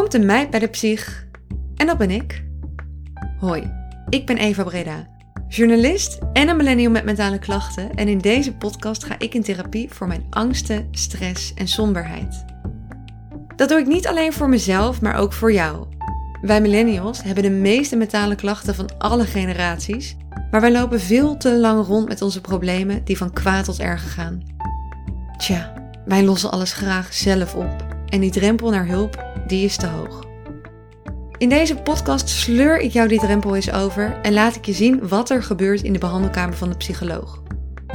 komt een meid bij de psych en dat ben ik. Hoi, ik ben Eva Breda, journalist en een millennial met mentale klachten en in deze podcast ga ik in therapie voor mijn angsten, stress en somberheid. Dat doe ik niet alleen voor mezelf, maar ook voor jou. Wij millennials hebben de meeste mentale klachten van alle generaties, maar wij lopen veel te lang rond met onze problemen die van kwaad tot erger gaan. Tja, wij lossen alles graag zelf op en die drempel naar hulp, die is te hoog. In deze podcast sleur ik jou die drempel eens over en laat ik je zien wat er gebeurt in de behandelkamer van de psycholoog.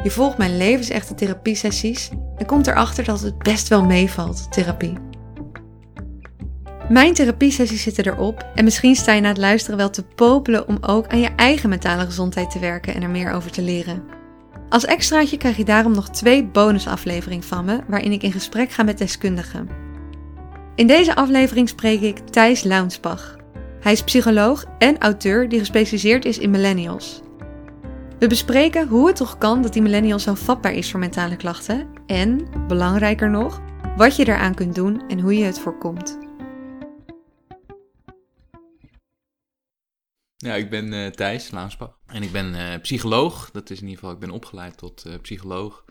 Je volgt mijn levensechte therapiesessies en komt erachter dat het best wel meevalt, therapie. Mijn therapiesessies zitten erop en misschien sta je na het luisteren wel te popelen om ook aan je eigen mentale gezondheid te werken en er meer over te leren. Als extraatje krijg je daarom nog twee bonusafleveringen van me, waarin ik in gesprek ga met deskundigen. In deze aflevering spreek ik Thijs Launsbach. Hij is psycholoog en auteur die gespecialiseerd is in millennials. We bespreken hoe het toch kan dat die millennial zo vatbaar is voor mentale klachten en, belangrijker nog, wat je eraan kunt doen en hoe je het voorkomt. Ja, ik ben uh, Thijs Launsbach en ik ben uh, psycholoog. Dat is in ieder geval, ik ben opgeleid tot uh, psycholoog.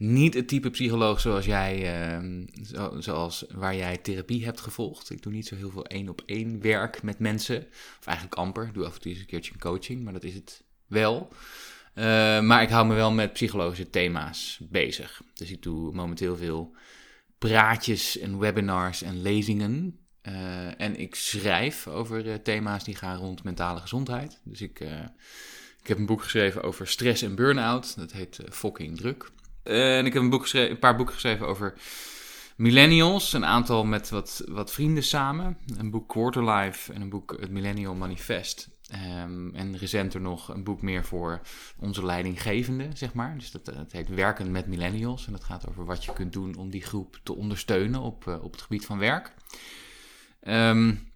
Niet het type psycholoog zoals jij, ehm, zo, zoals waar jij therapie hebt gevolgd. Ik doe niet zo heel veel één op één werk met mensen. Of eigenlijk amper. Ik doe af en toe eens een keertje een coaching, maar dat is het wel. maar ik hou me wel met psychologische thema's bezig. Dus ik doe momenteel veel praatjes en webinars en lezingen uh, en ik schrijf over uh, thema's die gaan rond mentale gezondheid. Dus ik, ik heb een boek geschreven over stress en burn-out. Dat heet Fucking Druk. En ik heb een, boek geschreven, een paar boeken geschreven over millennials. Een aantal met wat, wat vrienden samen. Een boek Quarterlife en een boek Het Millennial Manifest. Um, en recenter nog een boek meer voor onze leidinggevende, zeg maar. Dus dat, dat heet Werken met Millennials. En dat gaat over wat je kunt doen om die groep te ondersteunen op, op het gebied van werk. Um,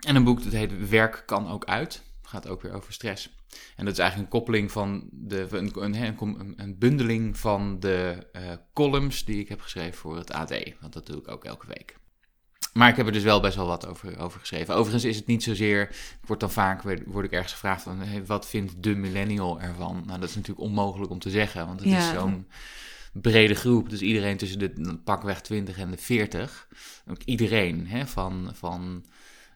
en een boek dat heet Werk kan ook uit. Gaat ook weer over stress. En dat is eigenlijk een koppeling van de, een, een, een bundeling van de uh, columns die ik heb geschreven voor het AD. Want dat doe ik ook elke week. Maar ik heb er dus wel best wel wat over, over geschreven. Overigens is het niet zozeer. Ik word dan vaak word ik ergens gevraagd van hey, wat vindt de millennial ervan? Nou, dat is natuurlijk onmogelijk om te zeggen, want het ja. is zo'n brede groep. Dus iedereen tussen de pakweg 20 en de 40. Ook iedereen, hè, van, van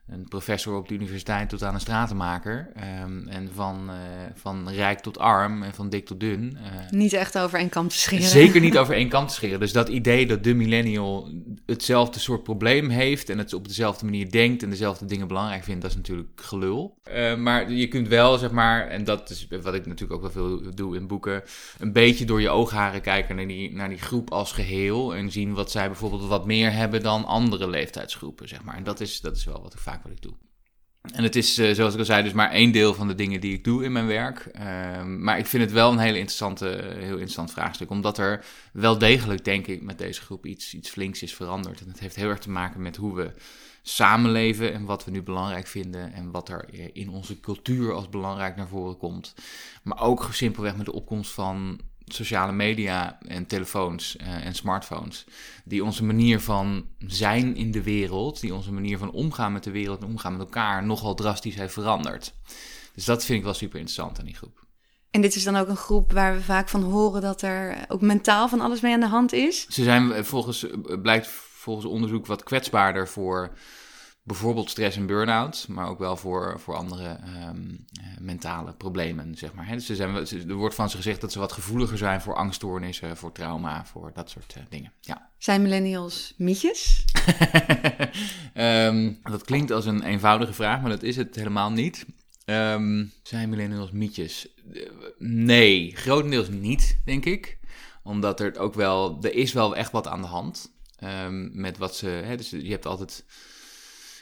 een professor op de universiteit tot aan een stratenmaker. Um, en van, uh, van rijk tot arm en van dik tot dun. Uh, niet echt over één kant te scheren. Zeker niet over één kant te scheren. Dus dat idee dat de millennial hetzelfde soort probleem heeft en het op dezelfde manier denkt en dezelfde dingen belangrijk vindt, dat is natuurlijk gelul. Uh, maar je kunt wel, zeg maar, en dat is wat ik natuurlijk ook wel veel doe in boeken, een beetje door je oogharen kijken naar die, naar die groep als geheel en zien wat zij bijvoorbeeld wat meer hebben dan andere leeftijdsgroepen, zeg maar. En dat is, dat is wel wat ik vaak wat ik doe. En het is, uh, zoals ik al zei, dus maar één deel van de dingen die ik doe in mijn werk. Uh, maar ik vind het wel een hele interessante, heel interessant vraagstuk. Omdat er wel degelijk, denk ik, met deze groep iets, iets flinks is veranderd. En het heeft heel erg te maken met hoe we samenleven en wat we nu belangrijk vinden. En wat er in onze cultuur als belangrijk naar voren komt. Maar ook simpelweg met de opkomst van sociale media en telefoons uh, en smartphones, die onze manier van zijn in de wereld, die onze manier van omgaan met de wereld en omgaan met elkaar nogal drastisch heeft veranderd. Dus dat vind ik wel super interessant aan die groep. En dit is dan ook een groep waar we vaak van horen dat er ook mentaal van alles mee aan de hand is? Ze zijn eh, volgens, eh, blijkt volgens onderzoek wat kwetsbaarder voor bijvoorbeeld stress en burn-out, maar ook wel voor, voor andere um, mentale problemen, zeg maar. Dus er, zijn, er wordt van ze gezegd dat ze wat gevoeliger zijn voor angststoornissen, voor trauma, voor dat soort uh, dingen. Ja. Zijn millennials mietjes? um, dat klinkt als een eenvoudige vraag, maar dat is het helemaal niet. Um, zijn millennials mietjes? Nee, grotendeels niet, denk ik. Omdat er ook wel, er is wel echt wat aan de hand. met wat ze, hè, dus je hebt altijd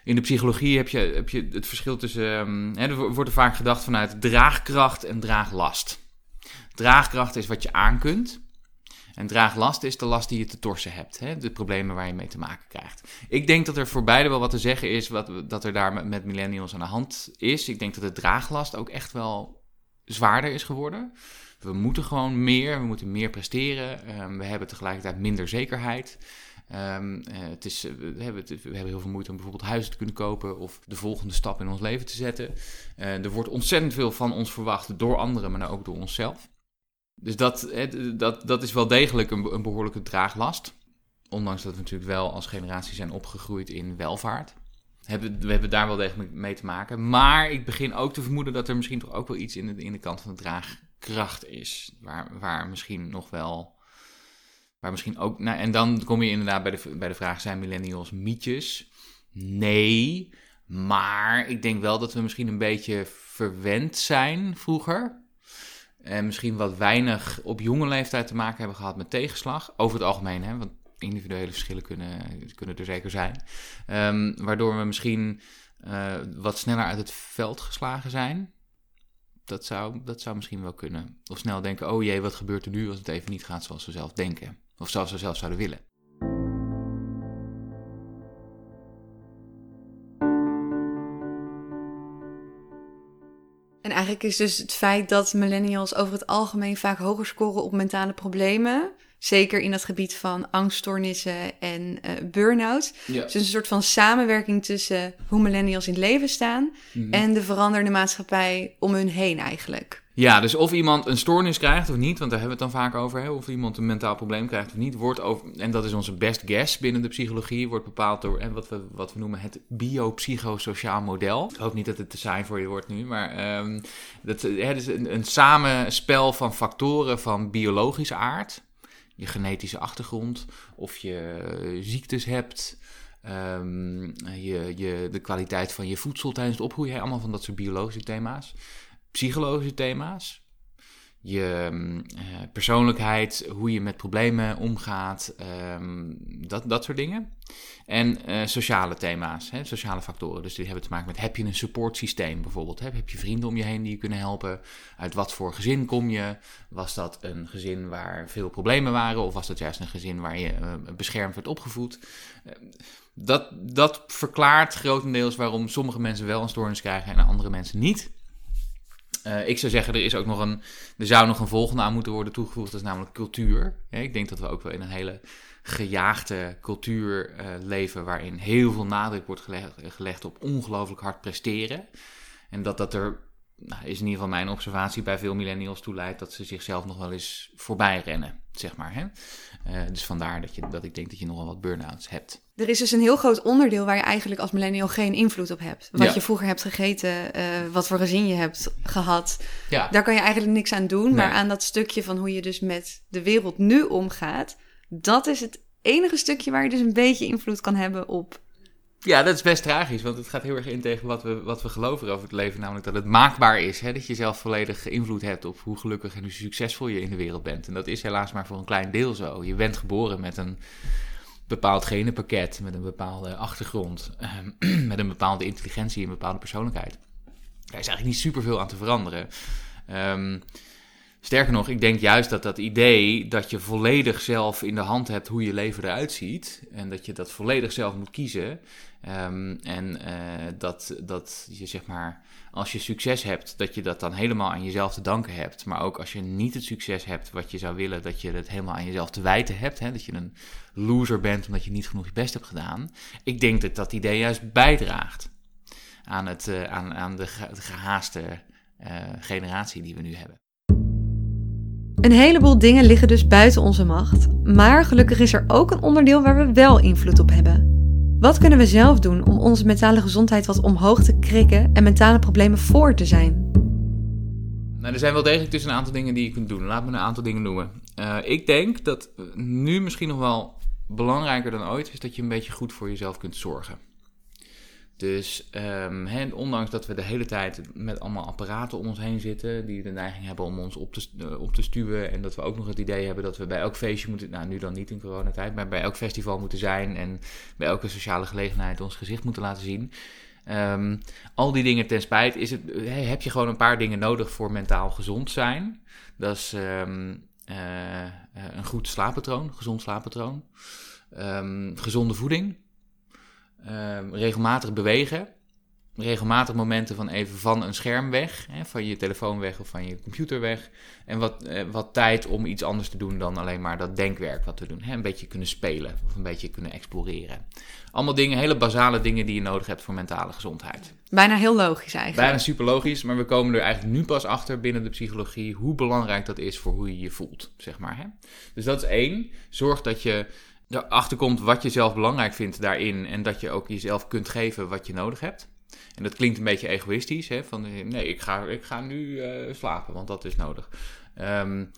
in de psychologie heb je, heb je het verschil tussen. Um, hè, er wordt er vaak gedacht vanuit draagkracht en draaglast. Draagkracht is wat je aan kunt. En draaglast is de last die je te torsen hebt. Hè? De problemen waar je mee te maken krijgt. Ik denk dat er voor beide wel wat te zeggen is. Wat, dat er daar met, millennials aan de hand is. Ik denk dat de draaglast ook echt wel zwaarder is geworden. We moeten gewoon meer. We moeten meer presteren. Um, we hebben tegelijkertijd minder zekerheid. Ehm, het is, we, hebben, we hebben heel veel moeite om bijvoorbeeld huizen te kunnen kopen of de volgende stap in ons leven te zetten. er wordt ontzettend veel van ons verwacht door anderen, maar ook door onszelf. Dus dat, dat, dat is wel degelijk een, een behoorlijke draaglast. Ondanks dat we natuurlijk wel als generatie zijn opgegroeid in welvaart. Hebben, we hebben daar wel degelijk mee te maken. Maar ik begin ook te vermoeden dat er misschien toch ook wel iets in de, in de kant van de draagkracht is. Waar, waar misschien nog wel. Waar misschien ook. Nou, en dan kom je inderdaad bij de, bij de vraag: zijn millennials mietjes? Nee. Maar ik denk wel dat we misschien een beetje verwend zijn vroeger. En misschien wat weinig op jonge leeftijd te maken hebben gehad met tegenslag. Over het algemeen, hè, want individuele verschillen kunnen, kunnen er zeker zijn. Um, waardoor we misschien uh, wat sneller uit het veld geslagen zijn. Dat zou, dat zou misschien wel kunnen. Of snel denken, oh jee, wat gebeurt er nu als het even niet gaat zoals we zelf denken. Of zoals we zelf zouden willen. En eigenlijk is dus het feit dat millennials over het algemeen vaak hoger scoren op mentale problemen. Zeker in dat gebied van angststoornissen en uh, burn-out. Dus een soort van samenwerking tussen hoe millennials in het leven staan mhm. en de veranderende maatschappij om hun heen eigenlijk. Ja, dus of iemand een stoornis krijgt of niet, want daar hebben we het dan vaak over. Hè? Of iemand een mentaal probleem krijgt of niet, wordt over, en dat is onze best guess binnen de psychologie, wordt bepaald door en wat, we, wat we noemen het biopsychosociaal model. Ik hoop niet dat het te saai voor je wordt nu, maar um, dat hè, dus een, een samenspel van factoren van biologische aard, je genetische achtergrond, of je ziektes hebt, um, je, je, de kwaliteit van je voedsel tijdens het opgroeien, allemaal van dat soort biologische thema's psychologische thema's. Je uh, persoonlijkheid, hoe je met problemen omgaat, um, dat, dat soort dingen. En uh, sociale thema's, hè, sociale factoren. Dus die hebben te maken met: heb je een supportsysteem bijvoorbeeld? Hè? Heb je vrienden om je heen die je kunnen helpen? Uit wat voor gezin kom je? Was dat een gezin waar veel problemen waren? Of was dat juist een gezin waar je uh, beschermd werd opgevoed? dat, dat verklaart grotendeels waarom sommige mensen wel een stoornis krijgen en andere mensen niet. Uh, ik zou zeggen, er is ook nog een. Er zou nog een volgende aan moeten worden toegevoegd. Dat is namelijk cultuur. ik denk dat we ook wel in een hele gejaagde cultuur uh, leven. waarin heel veel nadruk wordt gelegd, gelegd op ongelooflijk hard presteren. En dat dat er nou, is in ieder geval mijn observatie bij veel millennials toeleidt dat ze zichzelf nog wel eens voorbij rennen, zeg maar. Hè? Uh, dus vandaar dat, je, dat ik denk dat je nogal wat burn-outs hebt. Er is dus een heel groot onderdeel waar je eigenlijk als millennial geen invloed op hebt. Wat je vroeger hebt gegeten, uh, wat voor gezin je hebt gehad. Ja. Daar kan je eigenlijk niks aan doen. Maar aan dat stukje van hoe je dus met de wereld nu omgaat, dat is het enige stukje waar je dus een beetje invloed kan hebben op ja, dat is best tragisch, want het gaat heel erg in tegen wat we, wat we geloven over het leven. Namelijk dat het maakbaar is, hè, dat je zelf volledig invloed hebt op hoe gelukkig en hoe succesvol je in de wereld bent. En dat is helaas maar voor een klein deel zo. Je bent geboren met een bepaald genenpakket, met een bepaalde achtergrond, ehm, met een bepaalde intelligentie en een bepaalde persoonlijkheid. Daar is eigenlijk niet superveel aan te veranderen. Um, Sterker nog, ik denk juist dat dat idee dat je volledig zelf in de hand hebt hoe je leven eruit ziet. En dat je dat volledig zelf moet kiezen. Um, en uh, dat, dat je zeg maar, als je succes hebt, dat je dat dan helemaal aan jezelf te danken hebt. Maar ook als je niet het succes hebt wat je zou willen, dat je het helemaal aan jezelf te wijten hebt. Hè? Dat je een loser bent omdat je niet genoeg je best hebt gedaan. Ik denk dat dat idee juist bijdraagt aan, het, uh, aan, aan de, gehaaste uh, generatie die we nu hebben. Een heleboel dingen liggen dus buiten onze macht, maar gelukkig is er ook een onderdeel waar we wel invloed op hebben. Wat kunnen we zelf doen om onze mentale gezondheid wat omhoog te krikken en mentale problemen voor te zijn? Nou, er zijn wel degelijk dus een aantal dingen die je kunt doen. Laat me een aantal dingen noemen. Uh, ik denk dat nu misschien nog wel belangrijker dan ooit is dat je een beetje goed voor jezelf kunt zorgen. Dus um, ondanks dat we de hele tijd met allemaal apparaten om ons heen zitten, die de neiging hebben om ons op te, uh, op te stuwen. En dat we ook nog het idee hebben dat we bij elk feestje moeten, nou nu dan niet in coronatijd, maar bij elk festival moeten zijn en bij elke sociale gelegenheid ons gezicht moeten laten zien. Um, al die dingen ten spijt is het, heb je gewoon een paar dingen nodig voor mentaal gezond zijn. Dat is um, uh, een goed slaappatroon, gezond slaappatroon, gezonde voeding. Ehm, regelmatig bewegen. regelmatig momenten van even van een scherm weg, hè, van je telefoon weg of van je computer weg. En wat, eh, wat tijd om iets anders te doen dan alleen maar dat denkwerk wat we doen. Hè, een beetje kunnen spelen of een beetje kunnen exploreren. Allemaal dingen, hele basale dingen die je nodig hebt voor mentale gezondheid. Bijna heel logisch eigenlijk. Bijna super logisch, maar we komen er eigenlijk nu pas achter binnen de psychologie hoe belangrijk dat is voor hoe je je voelt, zeg maar. Hè? Dus dat is één. Zorg dat je erachter komt wat je zelf belangrijk vindt daarin en dat je ook jezelf kunt geven wat je nodig hebt. En dat klinkt een beetje egoïstisch, hè? van nee, ik ga, ik ga nu uh, slapen, want dat is nodig. Um,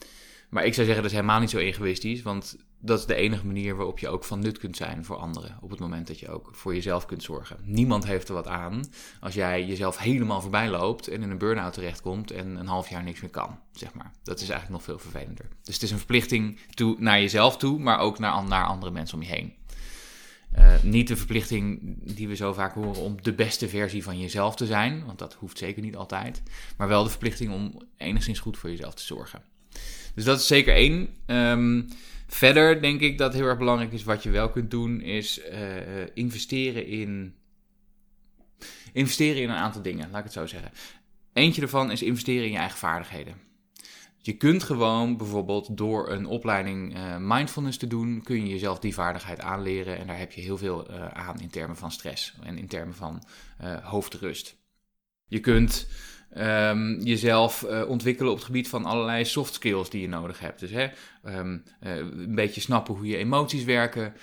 maar ik zou zeggen, dat is helemaal niet zo egoïstisch, want dat is de enige manier waarop je ook van nut kunt zijn voor anderen. Op het moment dat je ook voor jezelf kunt zorgen. Niemand heeft er wat aan als jij jezelf helemaal voorbij loopt en in een burn-out terechtkomt en een half jaar niks meer kan, zeg maar. Dat is eigenlijk nog veel vervelender. Dus het is een verplichting toe, naar jezelf toe, maar ook naar, naar andere mensen om je heen. Uh, niet de verplichting die we zo vaak horen om de beste versie van jezelf te zijn, want dat hoeft zeker niet altijd. Maar wel de verplichting om enigszins goed voor jezelf te zorgen. Dus dat is zeker één. Um, verder denk ik dat heel erg belangrijk is wat je wel kunt doen, is uh, investeren in. Investeren in een aantal dingen, laat ik het zo zeggen. Eentje ervan is investeren in je eigen vaardigheden. Je kunt gewoon bijvoorbeeld door een opleiding uh, mindfulness te doen, kun je jezelf die vaardigheid aanleren. En daar heb je heel veel aan in termen van stress en in termen van hoofdrust. Je kunt um, jezelf uh, ontwikkelen op het gebied van allerlei soft skills die je nodig hebt. Dus hè, um, uh, een beetje snappen hoe je emoties werken,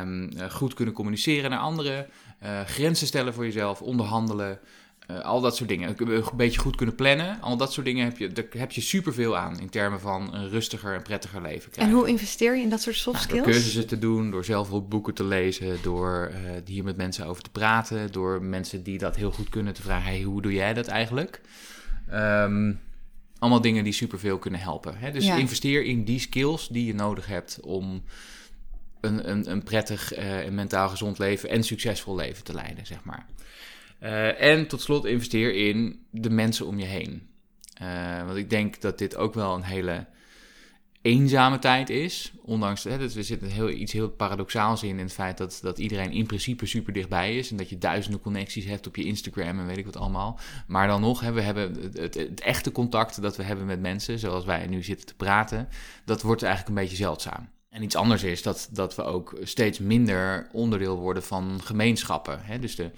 um, uh, goed kunnen communiceren naar anderen, grenzen stellen voor jezelf, onderhandelen. Al dat soort dingen. Een beetje goed kunnen plannen. Al dat soort dingen heb je, daar heb je superveel aan in termen van een rustiger en prettiger leven krijgen. En hoe investeer je in dat soort soft nou, skills? Door cursussen te doen, door zelf ook boeken te lezen, door hier met mensen over te praten, door mensen die dat heel goed kunnen te vragen: hey, hoe doe jij dat eigenlijk? Um, allemaal dingen die superveel kunnen helpen. Hè? Dus ja. investeer in die skills die je nodig hebt om een, een, een prettig uh, en mentaal gezond leven en succesvol leven te leiden, zeg maar. Uh, en tot slot investeer in de mensen om je heen. Uh, want ik denk dat dit ook wel een hele eenzame tijd is. Ondanks hè, dat er zit een heel, iets heel paradoxaals in, in het feit dat, dat iedereen in principe super dichtbij is. En dat je duizenden connecties hebt op je Instagram en weet ik wat allemaal. Maar dan nog, hè, we hebben het, het, echte contact dat we hebben met mensen, zoals wij nu zitten te praten, dat wordt eigenlijk een beetje zeldzaam. En iets anders is dat, dat we ook steeds minder onderdeel worden van gemeenschappen. Hè? Dus de,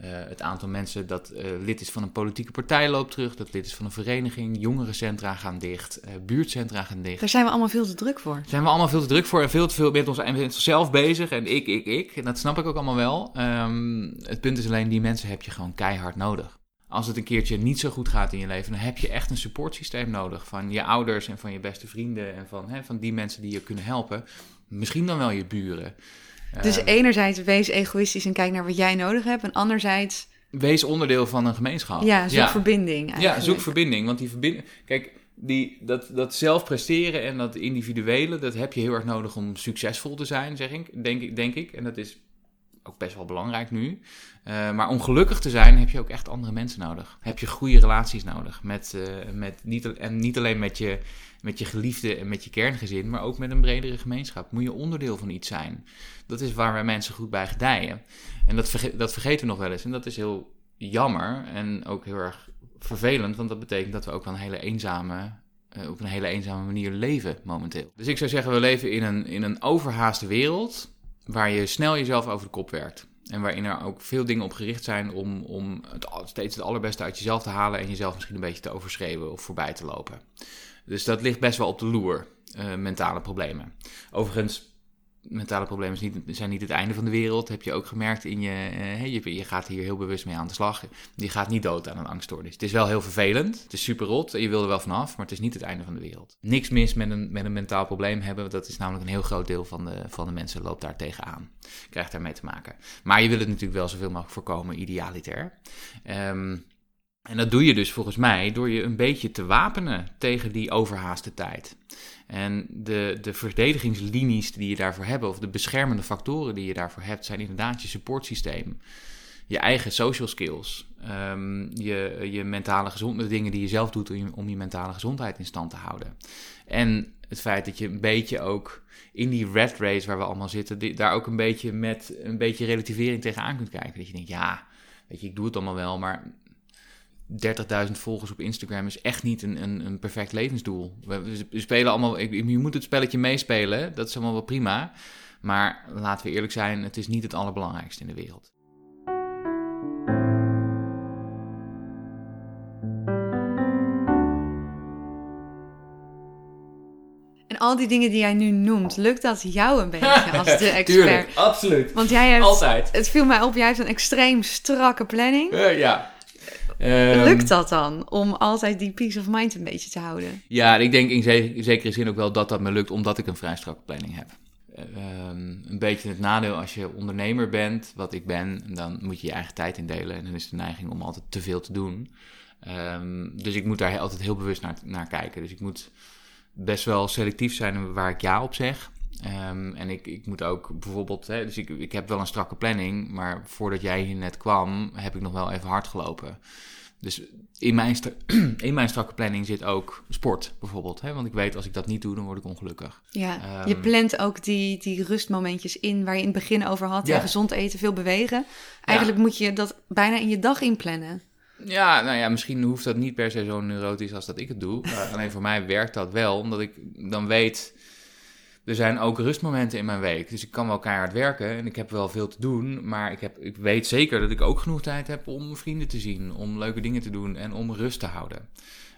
het aantal mensen dat uh, lid is van een politieke partij loopt terug, dat lid is van een vereniging, jongerencentra gaan dicht, uh, buurtcentra gaan dicht. Daar zijn we allemaal veel te druk voor. Daar zijn we allemaal veel te druk voor en veel te veel met, ons, met onszelf bezig en ik, ik, ik. En dat snap ik ook allemaal wel. Um, het punt is alleen, die mensen heb je gewoon keihard nodig. Als het een keertje niet zo goed gaat in je leven, dan heb je echt een supportsysteem nodig van je ouders en van je beste vrienden en van, hè, van die mensen die je kunnen helpen. Misschien dan wel je buren. Dus enerzijds wees egoïstisch en kijk naar wat jij nodig hebt. En anderzijds... Wees onderdeel van een gemeenschap. Ja, zoek ja. verbinding eigenlijk. Ja, zoek verbinding. Want die verbinding... Kijk, die, dat, dat zelf presteren en dat individuele... dat heb je heel erg nodig om succesvol te zijn, zeg ik, denk, ik, denk ik. En dat is ook best wel belangrijk nu. Uh, maar om gelukkig te zijn heb je ook echt andere mensen nodig. Heb je goede relaties nodig. Met, uh, met niet, en niet alleen met je, met je geliefde en met je kerngezin, maar ook met een bredere gemeenschap. Moet je onderdeel van iets zijn. Dat is waar wij mensen goed bij gedijen. En dat, dat vergeten we nog wel eens. En dat is heel jammer en ook heel erg vervelend, want dat betekent dat we ook wel een hele eenzame uh, op een hele eenzame manier leven momenteel. Dus ik zou zeggen, we leven in een, in een overhaaste wereld waar je snel jezelf over de kop werkt. En waarin er ook veel dingen op gericht zijn om, om het, steeds het allerbeste uit jezelf te halen en jezelf misschien een beetje te overschreeuwen of voorbij te lopen. Dus dat ligt best wel op de loer, uh, mentale problemen. Overigens, mentale problemen niet, zijn niet het einde van de wereld. Heb je ook gemerkt in je, uh, je, je. gaat hier heel bewust mee aan de slag. Je gaat niet dood aan een angststoornis. Het is wel heel vervelend. Het is super rot. En je wil er wel vanaf. Maar het is niet het einde van de wereld. Niks mis met een, met een mentaal probleem hebben. Dat is namelijk een heel groot deel van de, van de mensen loopt daar tegenaan. Krijgt daarmee te maken. Maar je wil het natuurlijk wel zoveel mogelijk voorkomen, idealiter. Um, en dat doe je dus volgens mij door je een beetje te wapenen tegen die overhaaste tijd. En de, de verdedigingslinies die je daarvoor hebt, of de beschermende factoren die je daarvoor hebt, zijn inderdaad je supportsysteem. Je eigen social skills. Um, je, je mentale gezondheid, dingen die je zelf doet om je, mentale gezondheid in stand te houden. En het feit dat je een beetje ook in die red race waar we allemaal zitten, daar ook een beetje met een beetje relativering tegenaan kunt kijken. Dat je denkt, ja, weet je, ik doe het allemaal wel, maar 30.000 volgers op Instagram is echt niet een, een, een perfect levensdoel. We, we spelen allemaal, je moet het spelletje meespelen, dat is allemaal wel prima. Maar laten we eerlijk zijn, het is niet het allerbelangrijkste in de wereld. En al die dingen die jij nu noemt, lukt dat jou een beetje als de expert? Tuurlijk, absoluut. Want jij hebt, Altijd. het viel mij op, jij hebt een extreem strakke planning. Eh, ja. Lukt Ehm, dat dan om altijd die peace of mind een beetje te houden? Ja, ik denk in ze- in zekere zin ook wel dat dat me lukt, omdat ik een vrij strakke planning heb. Ehm, een beetje het nadeel als je ondernemer bent, wat ik ben, dan moet je je eigen tijd indelen. En dan is de neiging om altijd te veel te doen. Ehm, dus ik moet daar altijd heel bewust naar, naar kijken. Dus ik moet best wel selectief zijn waar ik ja op zeg. Ehm, en ik, ik moet ook bijvoorbeeld, hè, dus ik, ik heb wel een strakke planning, maar voordat jij hier net kwam, heb ik nog wel even hard gelopen. Dus in mijn, in mijn strakke planning zit ook sport bijvoorbeeld. Hè? Want ik weet als ik dat niet doe, dan word ik ongelukkig. Ja, Ehm, je plant ook die, die rustmomentjes in waar je in het begin over had. Ja. Gezond eten, veel bewegen. Eigenlijk moet je dat bijna in je dag inplannen. Ja, nou ja, misschien hoeft dat niet per se zo neurotisch als dat ik het doe. Alleen voor mij werkt dat wel, omdat ik dan weet... Er zijn ook rustmomenten in mijn week. Dus ik kan wel keihard werken en ik heb wel veel te doen. Maar ik, heb, ik weet zeker dat ik ook genoeg tijd heb om vrienden te zien. Om leuke dingen te doen en om rust te houden.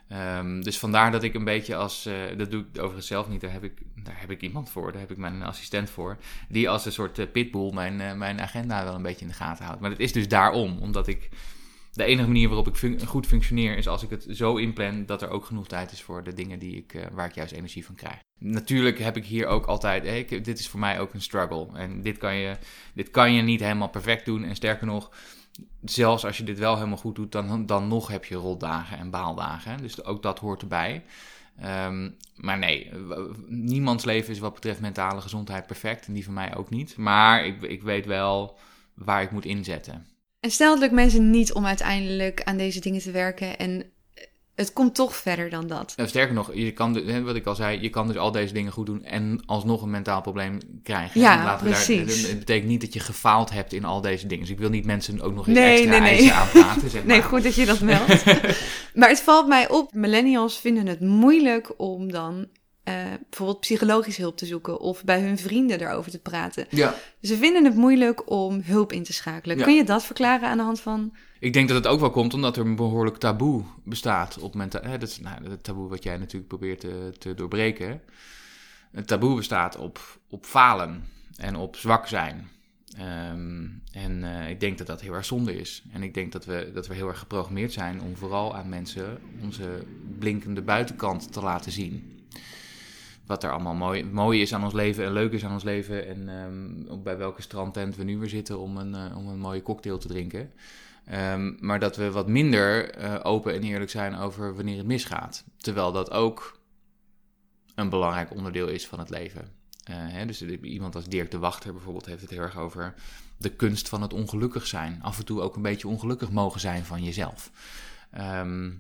Ehm, dus vandaar dat ik een beetje als... eh, dat doe ik overigens zelf niet. Daar heb, ik, daar heb ik iemand voor. Daar heb ik mijn assistent voor. Die als een soort eh, pitbull mijn, eh, mijn agenda wel een beetje in de gaten houdt. Maar dat is dus daarom. Omdat ik... De enige manier waarop ik goed functioneer is als ik het zo inplan dat er ook genoeg tijd is voor de dingen die ik, eh, waar ik juist energie van krijg. Natuurlijk heb ik hier ook altijd, dit is voor mij ook een struggle. En dit kan, je, dit kan je niet helemaal perfect doen. En sterker nog, zelfs als je dit wel helemaal goed doet, dan, dan nog heb je roldagen en baaldagen. Dus ook dat hoort erbij. Ehm, maar nee, niemands leven is wat betreft mentale gezondheid perfect. En die van mij ook niet. Maar ik, ik weet wel waar ik moet inzetten. En stel het lukt mensen niet om uiteindelijk aan deze dingen te werken en het komt toch verder dan dat. Nou, sterker nog, je kan, wat ik al zei, je kan dus al deze dingen goed doen en alsnog een mentaal probleem krijgen. Ja, En laten we precies. het betekent niet dat je gefaald hebt in al deze dingen. Dus ik wil niet mensen ook nog eens Nee, extra nee, nee. eisen aanpraten. Zeg maar. Nee, goed dat je dat meldt. maar het valt mij op, millennials vinden het moeilijk om dan eh, bijvoorbeeld psychologisch hulp te zoeken of bij hun vrienden erover te praten. Ja. Ze vinden het moeilijk om hulp in te schakelen. Ja. Kun je dat verklaren aan de hand van... Ik denk dat het ook wel komt omdat er een behoorlijk taboe bestaat op menta- hè, Dat is nou, het taboe wat jij natuurlijk probeert te, te doorbreken. Het taboe bestaat op, op falen en op zwak zijn. Ehm, en eh, ik denk dat dat heel erg zonde is. En ik denk dat we, dat we heel erg geprogrammeerd zijn om vooral aan mensen onze blinkende buitenkant te laten zien. Wat er allemaal mooi, is aan ons leven en leuk is aan ons leven. En ehm, bij welke strandtent we nu weer zitten om een, eh, om een mooie cocktail te drinken. Ehm, maar dat we wat minder eh, open en eerlijk zijn over wanneer het misgaat. Terwijl dat ook een belangrijk onderdeel is van het leven. Eh, hè, dus iemand als Dirk de Wachter bijvoorbeeld heeft het heel erg over de kunst van het ongelukkig zijn. Af en toe ook een beetje ongelukkig mogen zijn van jezelf. Ehm,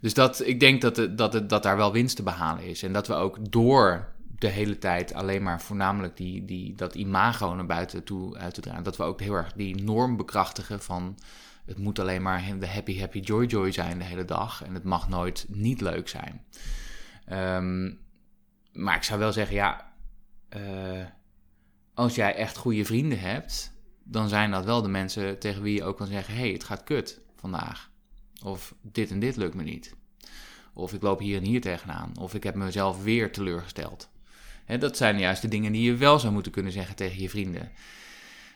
dus dat, ik denk dat, het, dat, het, dat daar wel winst te behalen is. En dat we ook door de hele tijd alleen maar voornamelijk die, die, dat imago naar buiten toe uit te dragen. Dat we ook heel erg die norm bekrachtigen van het moet alleen maar de happy, happy, joy, joy zijn de hele dag. En het mag nooit niet leuk zijn. Ehm, maar ik zou wel zeggen, ja, eh, als jij echt goede vrienden hebt, dan zijn dat wel de mensen tegen wie je ook kan zeggen: hé, hey, het gaat kut vandaag. Of dit en dit lukt me niet. Of ik loop hier en hier tegenaan. Of ik heb mezelf weer teleurgesteld. Dat zijn juist de dingen die je wel zou moeten kunnen zeggen tegen je vrienden.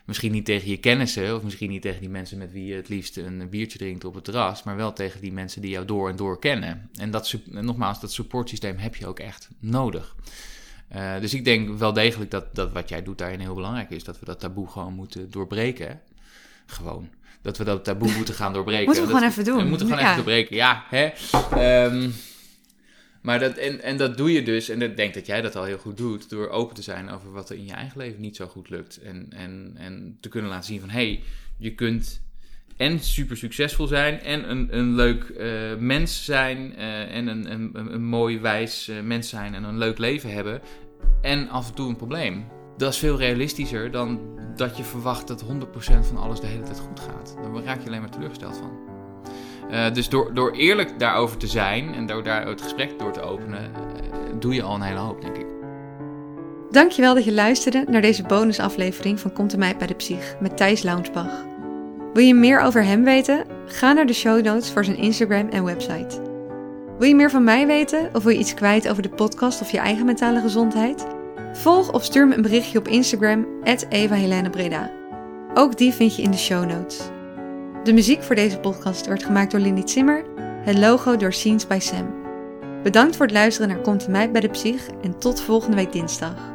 Misschien niet tegen je kennissen, of misschien niet tegen die mensen met wie je het liefst een biertje drinkt op het terras, maar wel tegen die mensen die jou door en door kennen. En dat, nogmaals, dat supportsysteem heb je ook echt nodig. Eh, dus ik denk wel degelijk dat, dat wat jij doet daarin heel belangrijk is. Dat we dat taboe gewoon moeten doorbreken. Gewoon. Dat we dat taboe moeten gaan doorbreken. Moeten we Dat- gewoon even doen. We moeten gewoon Ja. even doorbreken, ja. Hè? Ehm, maar dat, en, en dat doe je dus, en ik denk dat jij dat al heel goed doet, door open te zijn over wat er in je eigen leven niet zo goed lukt. En, en, en te kunnen laten zien van, hé, hey, je kunt en super succesvol zijn en een, een leuk eh, mens zijn eh, en een, een, een, een mooi wijs eh, mens zijn en een leuk leven hebben en af en toe een probleem. Dat is veel realistischer dan dat je verwacht dat 100% van alles de hele tijd goed gaat. Dan raak je alleen maar teleurgesteld van. Uh, dus door, door eerlijk daarover te zijn en door daar het gesprek door te openen, uh, doe je al een hele hoop, denk ik. Dankjewel dat je luisterde naar deze bonusaflevering van Komt er mij bij de Psych met Thijs Launsbach. Wil je meer over hem weten? Ga naar de show notes voor zijn Instagram en website. Wil je meer van mij weten of wil je iets kwijt over de podcast of je eigen mentale gezondheid? Volg of stuur me een berichtje op Instagram, Eva. Ook die vind je in de show notes. De muziek voor deze podcast wordt gemaakt door Lindy Zimmer, het logo door Scenes by Sam. Bedankt voor het luisteren naar Komt mij bij de Psych en tot volgende week dinsdag.